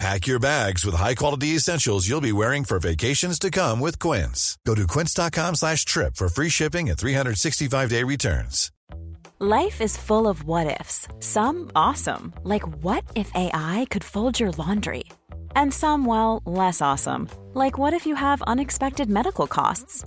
Pack your bags with high-quality essentials you'll be wearing for vacations to come with Quince. Go to quince.com slash trip for free shipping and 365-day returns. Life is full of what-ifs. Some awesome, like what if AI could fold your laundry? And some, well, less awesome, like what if you have unexpected medical costs?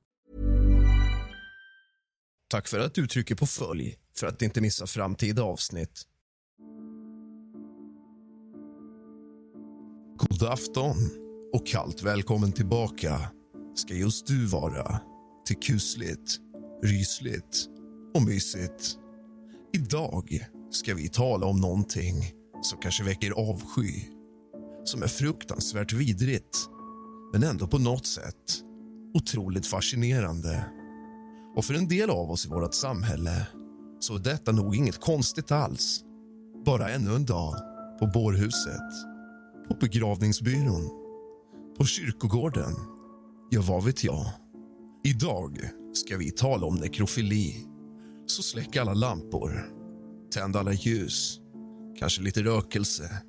Tack för att du trycker på följ för att inte missa framtida avsnitt. God afton och kallt välkommen tillbaka ska just du vara till kusligt, rysligt och mysigt. Idag ska vi tala om någonting som kanske väcker avsky som är fruktansvärt vidrigt, men ändå på något sätt otroligt fascinerande. Och för en del av oss i vårt samhälle så är detta nog inget konstigt alls. Bara ännu en dag på bårhuset, på begravningsbyrån, på kyrkogården. Ja, vad vet jag? Idag ska vi tala om nekrofili. Så släck alla lampor, tänd alla ljus, kanske lite rökelse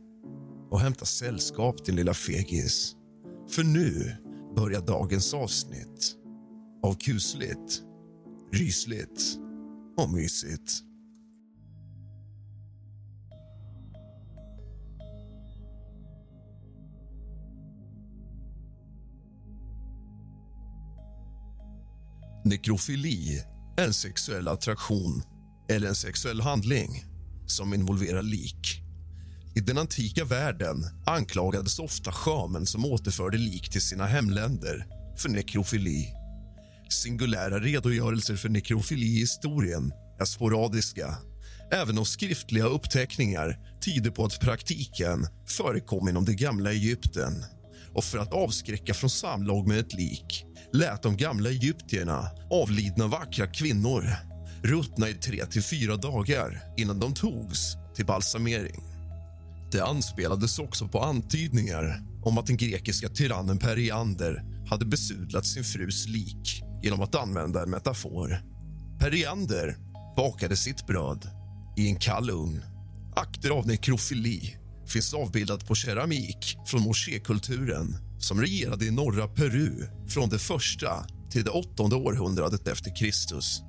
och hämta sällskap din lilla fegis. För nu börjar dagens avsnitt av kusligt rysligt och mysigt. Nekrofili är en sexuell attraktion eller en sexuell handling som involverar lik. I den antika världen anklagades ofta schamen som återförde lik till sina hemländer för nekrofili. Singulära redogörelser för nekrofili i historien är sporadiska även om skriftliga uppteckningar tyder på att praktiken förekom inom det gamla Egypten. Och För att avskräcka från samlag med ett lik lät de gamla egyptierna avlidna vackra kvinnor ruttna i tre till fyra dagar innan de togs till balsamering. Det anspelades också på antydningar om att den grekiska tyrannen Periander hade besudlat sin frus lik genom att använda en metafor. Periander bakade sitt bröd i en kall ugn. Akter av nekrofili finns avbildat på keramik från moskékulturen som regerade i norra Peru från det första till det åttonde århundradet efter Kristus.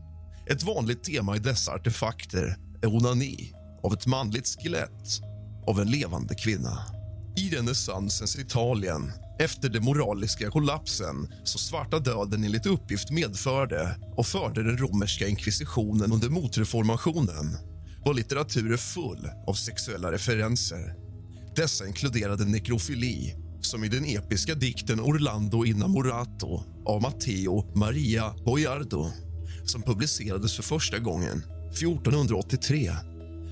Ett vanligt tema i dessa artefakter är onani av ett manligt skelett av en levande kvinna. I renässansens Italien efter den moraliska kollapsen som svarta döden enligt uppgift medförde och förde den romerska inkvisitionen under motreformationen var litteraturen full av sexuella referenser. Dessa inkluderade nekrofili som i den episka dikten Orlando innamorato av Matteo Maria Boiardo som publicerades för första gången 1483.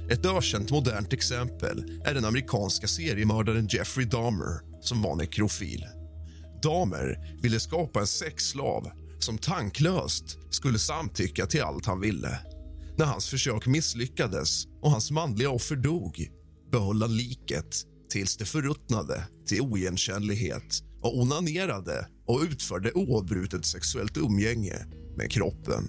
Ett ökänt modernt exempel är den amerikanska seriemördaren Jeffrey Dahmer som var nekrofil. Dahmer ville skapa en sexslav som tanklöst skulle samtycka till allt han ville. När hans försök misslyckades och hans manliga offer dog behöll han liket tills det förruttnade till oigenkännlighet och onanerade och utförde oavbrutet sexuellt umgänge med kroppen.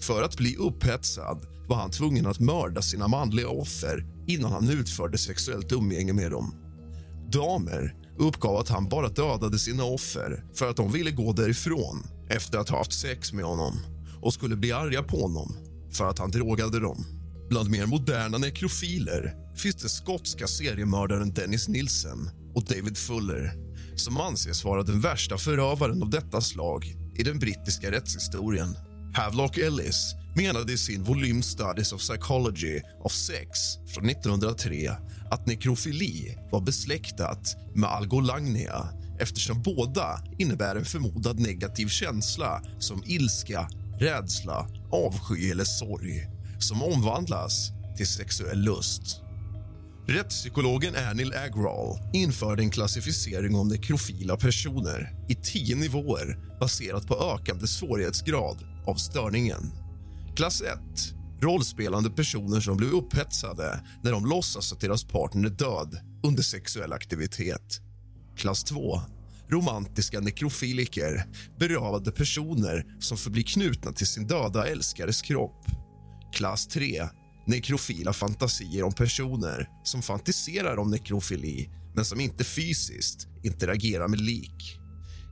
För att bli upphetsad var han tvungen att mörda sina manliga offer innan han utförde sexuellt umgänge med dem. Damer uppgav att han bara dödade sina offer för att de ville gå därifrån efter att ha haft sex med honom och skulle bli arga på honom för att han drogade dem. Bland mer moderna nekrofiler finns den skotska seriemördaren Dennis Nielsen och David Fuller som anses vara den värsta förövaren av detta slag i den brittiska rättshistorien. Havelock Ellis menade i sin volym Studies of Psychology of Sex från 1903 att nekrofili var besläktat med algolagnia eftersom båda innebär en förmodad negativ känsla som ilska, rädsla, avsky eller sorg som omvandlas till sexuell lust. Rättspsykologen Anil Agrawal införde en klassificering av nekrofila personer i tio nivåer baserat på ökande svårighetsgrad av störningen. Klass 1. Rollspelande personer som blir upphetsade när de låtsas att deras partner är död under sexuell aktivitet. Klass 2. Romantiska nekrofiliker, berövade personer som förblir knutna till sin döda älskares kropp. Klass 3. Nekrofila fantasier om personer som fantiserar om nekrofili men som inte fysiskt interagerar med lik.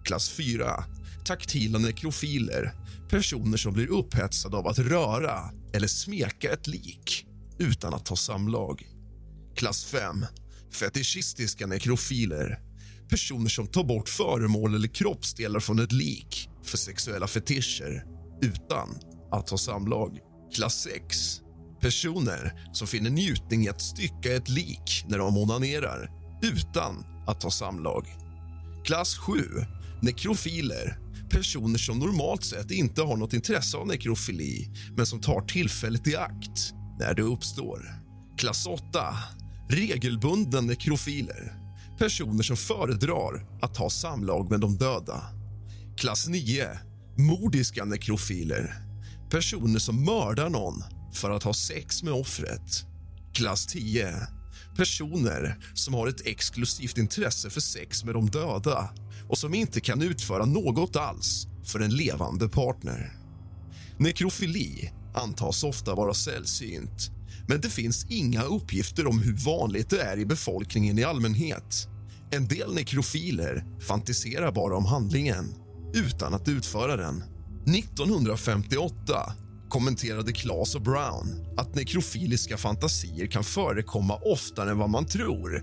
Klass 4. Taktila nekrofiler, personer som blir upphetsade av att röra eller smeka ett lik utan att ha samlag. Klass 5. Fetischistiska nekrofiler, personer som tar bort föremål eller kroppsdelar från ett lik för sexuella fetischer utan att ha samlag. Klass 6. Personer som finner njutning i att stycka ett lik när de onanerar utan att ha samlag. Klass 7. Nekrofiler. Personer som normalt sett inte har något intresse av nekrofili men som tar tillfället i akt när det uppstår. Klass 8. Regelbundna nekrofiler. Personer som föredrar att ha samlag med de döda. Klass 9. Mordiska nekrofiler. Personer som mördar någon för att ha sex med offret. Klass 10. Personer som har ett exklusivt intresse för sex med de döda och som inte kan utföra något alls för en levande partner. Nekrofili antas ofta vara sällsynt men det finns inga uppgifter om hur vanligt det är i befolkningen i allmänhet. En del nekrofiler fantiserar bara om handlingen utan att utföra den. 1958 kommenterade Claes och Brown att nekrofiliska fantasier kan förekomma oftare än vad man tror.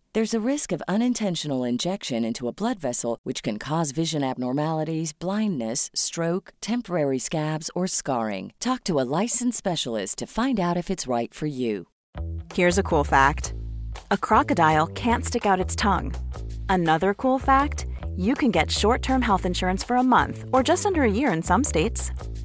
There's a risk of unintentional injection into a blood vessel, which can cause vision abnormalities, blindness, stroke, temporary scabs, or scarring. Talk to a licensed specialist to find out if it's right for you. Here's a cool fact a crocodile can't stick out its tongue. Another cool fact you can get short term health insurance for a month or just under a year in some states.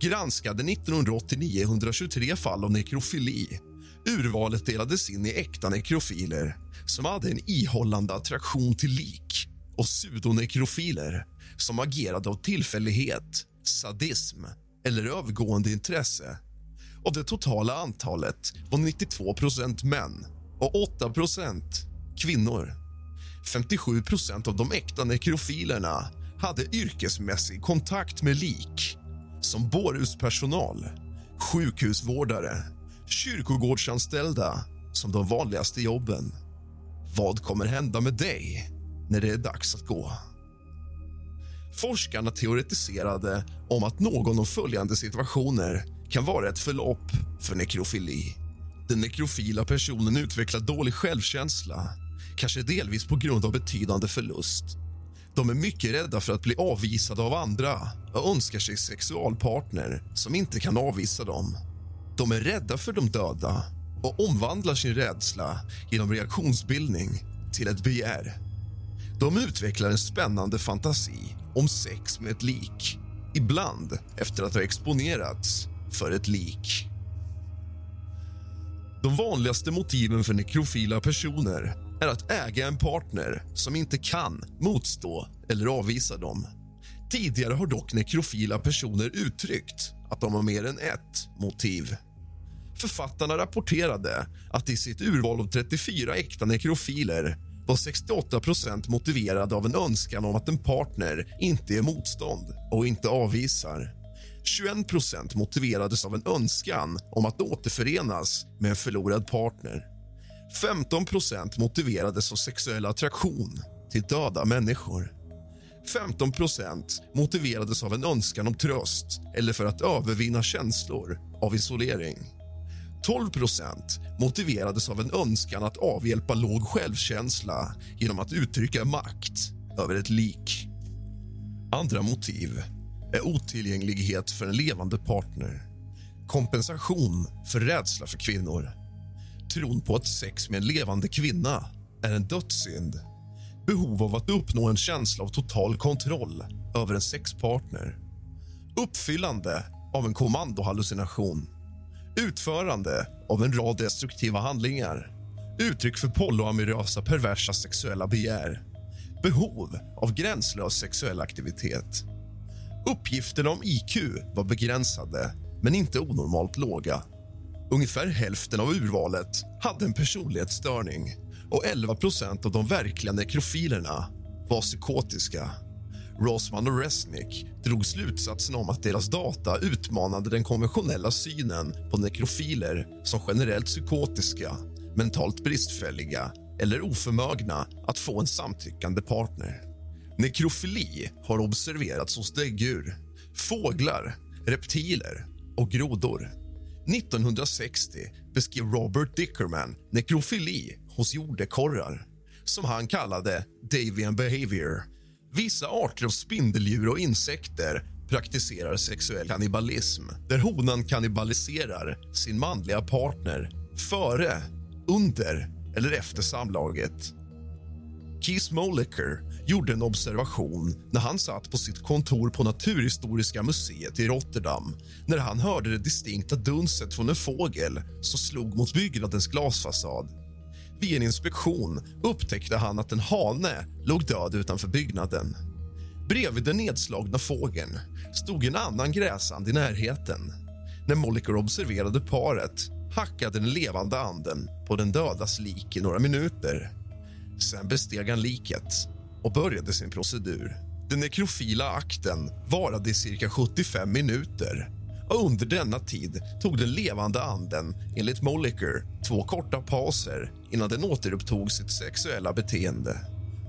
granskade 1989 123 fall av nekrofili. Urvalet delades in i äkta nekrofiler som hade en ihållande attraktion till lik och pseudonekrofiler som agerade av tillfällighet, sadism eller övergående intresse. Av det totala antalet var 92% män och 8% kvinnor. 57% av de äkta nekrofilerna hade yrkesmässig kontakt med lik som bårhuspersonal, sjukhusvårdare, kyrkogårdsanställda som de vanligaste jobben. Vad kommer hända med dig när det är dags att gå? Forskarna teoretiserade om att någon av följande situationer kan vara ett förlopp för nekrofili. Den nekrofila personen utvecklar dålig självkänsla kanske delvis på grund av betydande förlust. De är mycket rädda för att bli avvisade av andra och önskar sig sexualpartner som inte kan avvisa dem. De är rädda för de döda och omvandlar sin rädsla genom reaktionsbildning till ett begär. De utvecklar en spännande fantasi om sex med ett lik ibland efter att ha exponerats för ett lik. De vanligaste motiven för nekrofila personer är att äga en partner som inte kan motstå eller avvisa dem. Tidigare har dock nekrofila personer uttryckt att de har mer än ett motiv. Författarna rapporterade att i sitt urval av 34 äkta nekrofiler var 68% motiverade av en önskan om att en partner inte är motstånd och inte avvisar. 21% motiverades av en önskan om att återförenas med en förlorad partner. 15% motiverades av sexuell attraktion till döda människor. 15% motiverades av en önskan om tröst eller för att övervinna känslor av isolering. 12% motiverades av en önskan att avhjälpa låg självkänsla genom att uttrycka makt över ett lik. Andra motiv är otillgänglighet för en levande partner kompensation för rädsla för kvinnor tron på att sex med en levande kvinna är en dödssynd. Behov av att uppnå en känsla av total kontroll över en sexpartner. Uppfyllande av en kommandohallucination. Utförande av en rad destruktiva handlingar. Uttryck för polyamorösa perversa sexuella begär. Behov av gränslös sexuell aktivitet. Uppgifterna om IQ var begränsade, men inte onormalt låga. Ungefär hälften av urvalet hade en personlighetsstörning och 11% av de verkliga nekrofilerna var psykotiska. Rosman och Resnick drog slutsatsen om att deras data utmanade den konventionella synen på nekrofiler som generellt psykotiska, mentalt bristfälliga eller oförmögna att få en samtyckande partner. Nekrofili har observerats hos däggdjur, fåglar, reptiler och grodor. 1960 beskrev Robert Dickerman nekrofili hos jordekorrar som han kallade Davian behavior. Vissa arter av spindeldjur och insekter praktiserar sexuell kannibalism där honan kannibaliserar sin manliga partner före, under eller efter samlaget. Keith Moliker gjorde en observation när han satt på sitt kontor på Naturhistoriska museet i Rotterdam när han hörde det distinkta dunset från en fågel som slog mot byggnadens glasfasad. Vid en inspektion upptäckte han att en hane låg död utanför byggnaden. Bredvid den nedslagna fågeln stod en annan gräsand i närheten. När Moliker observerade paret hackade den levande anden på den dödas lik i några minuter. Sen besteg han liket och började sin procedur. Den nekrofila akten varade i cirka 75 minuter och under denna tid tog den levande anden enligt Moliker två korta pauser innan den återupptog sitt sexuella beteende.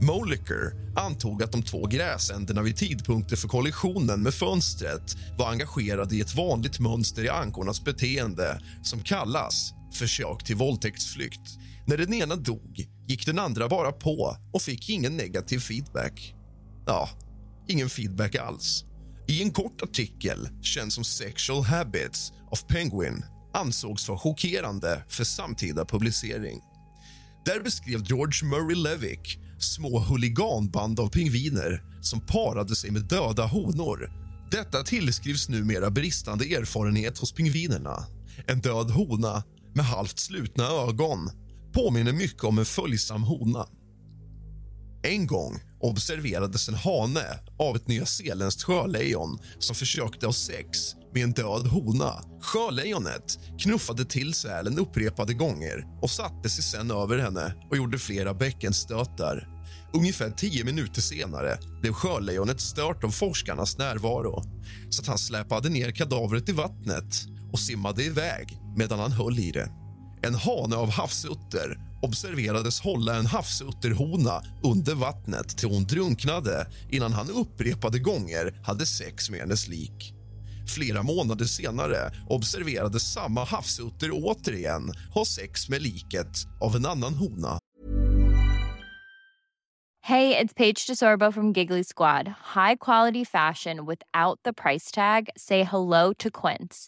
Moliker antog att de två gräsänderna vid tidpunkten för kollisionen med fönstret var engagerade i ett vanligt mönster i ankornas beteende som kallas försök till våldtäktsflykt. När den ena dog gick den andra bara på och fick ingen negativ feedback. Ja, ingen feedback alls. I en kort artikel känd som Sexual Habits of Penguin ansågs vara chockerande för samtida publicering. Där beskrev George Murray Levick små huliganband av pingviner som parade sig med döda honor. Detta tillskrivs numera bristande erfarenhet hos pingvinerna. En död hona med halvt slutna ögon påminner mycket om en följsam hona. En gång observerades en hane av ett nyzeeländskt sjölejon som försökte ha sex med en död hona. Sjölejonet knuffade till sälen upprepade gånger och satte sig sen över henne och gjorde flera bäckenstötar. Ungefär tio minuter senare blev sjölejonet stört av forskarnas närvaro så att han släpade ner kadavret i vattnet och simmade iväg medan han höll i det. En hane av havsutter observerades hålla en havsutterhona under vattnet till hon drunknade innan han upprepade gånger hade sex med hennes lik. Flera månader senare observerades samma havsutter återigen ha sex med liket av en annan hona. Hej, det är Paige DeSorbo från Giggly Squad. High quality fashion without the price tag. Say hello to Quince.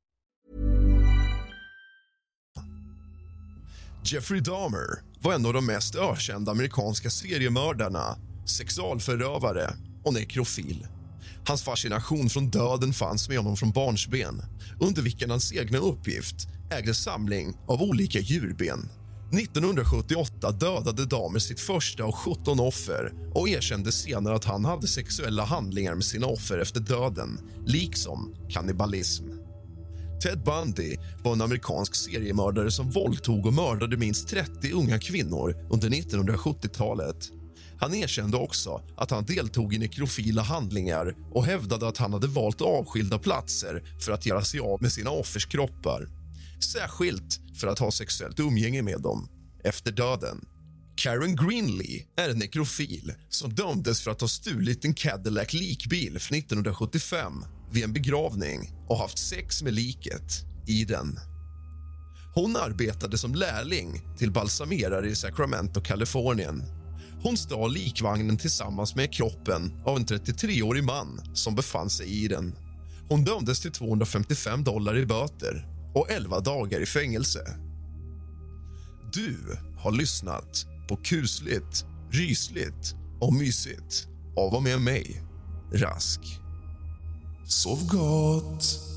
Jeffrey Dahmer var en av de mest ökända amerikanska seriemördarna, sexualförövare och nekrofil. Hans fascination från döden fanns med honom från barnsben under vilken hans egna uppgift ägde samling av olika djurben. 1978 dödade Dahmer sitt första av 17 offer och erkände senare att han hade sexuella handlingar med sina offer efter döden, liksom kannibalism. Ted Bundy var en amerikansk seriemördare som våldtog och mördade minst 30 unga kvinnor under 1970-talet. Han erkände också att han deltog i nekrofila handlingar och hävdade att han hade valt avskilda platser för att göra sig av med sina offers kroppar. Särskilt för att ha sexuellt umgänge med dem efter döden. Karen Greenlee är en nekrofil som dömdes för att ha stulit en Cadillac likbil från 1975 vid en begravning och haft sex med liket i den. Hon arbetade som lärling till balsamerare i Sacramento, Kalifornien. Hon stal likvagnen tillsammans med kroppen av en 33-årig man som befann sig i den. Hon dömdes till 255 dollar i böter och 11 dagar i fängelse. Du har lyssnat på kusligt, rysligt och mysigt av och med mig, Rask. of God.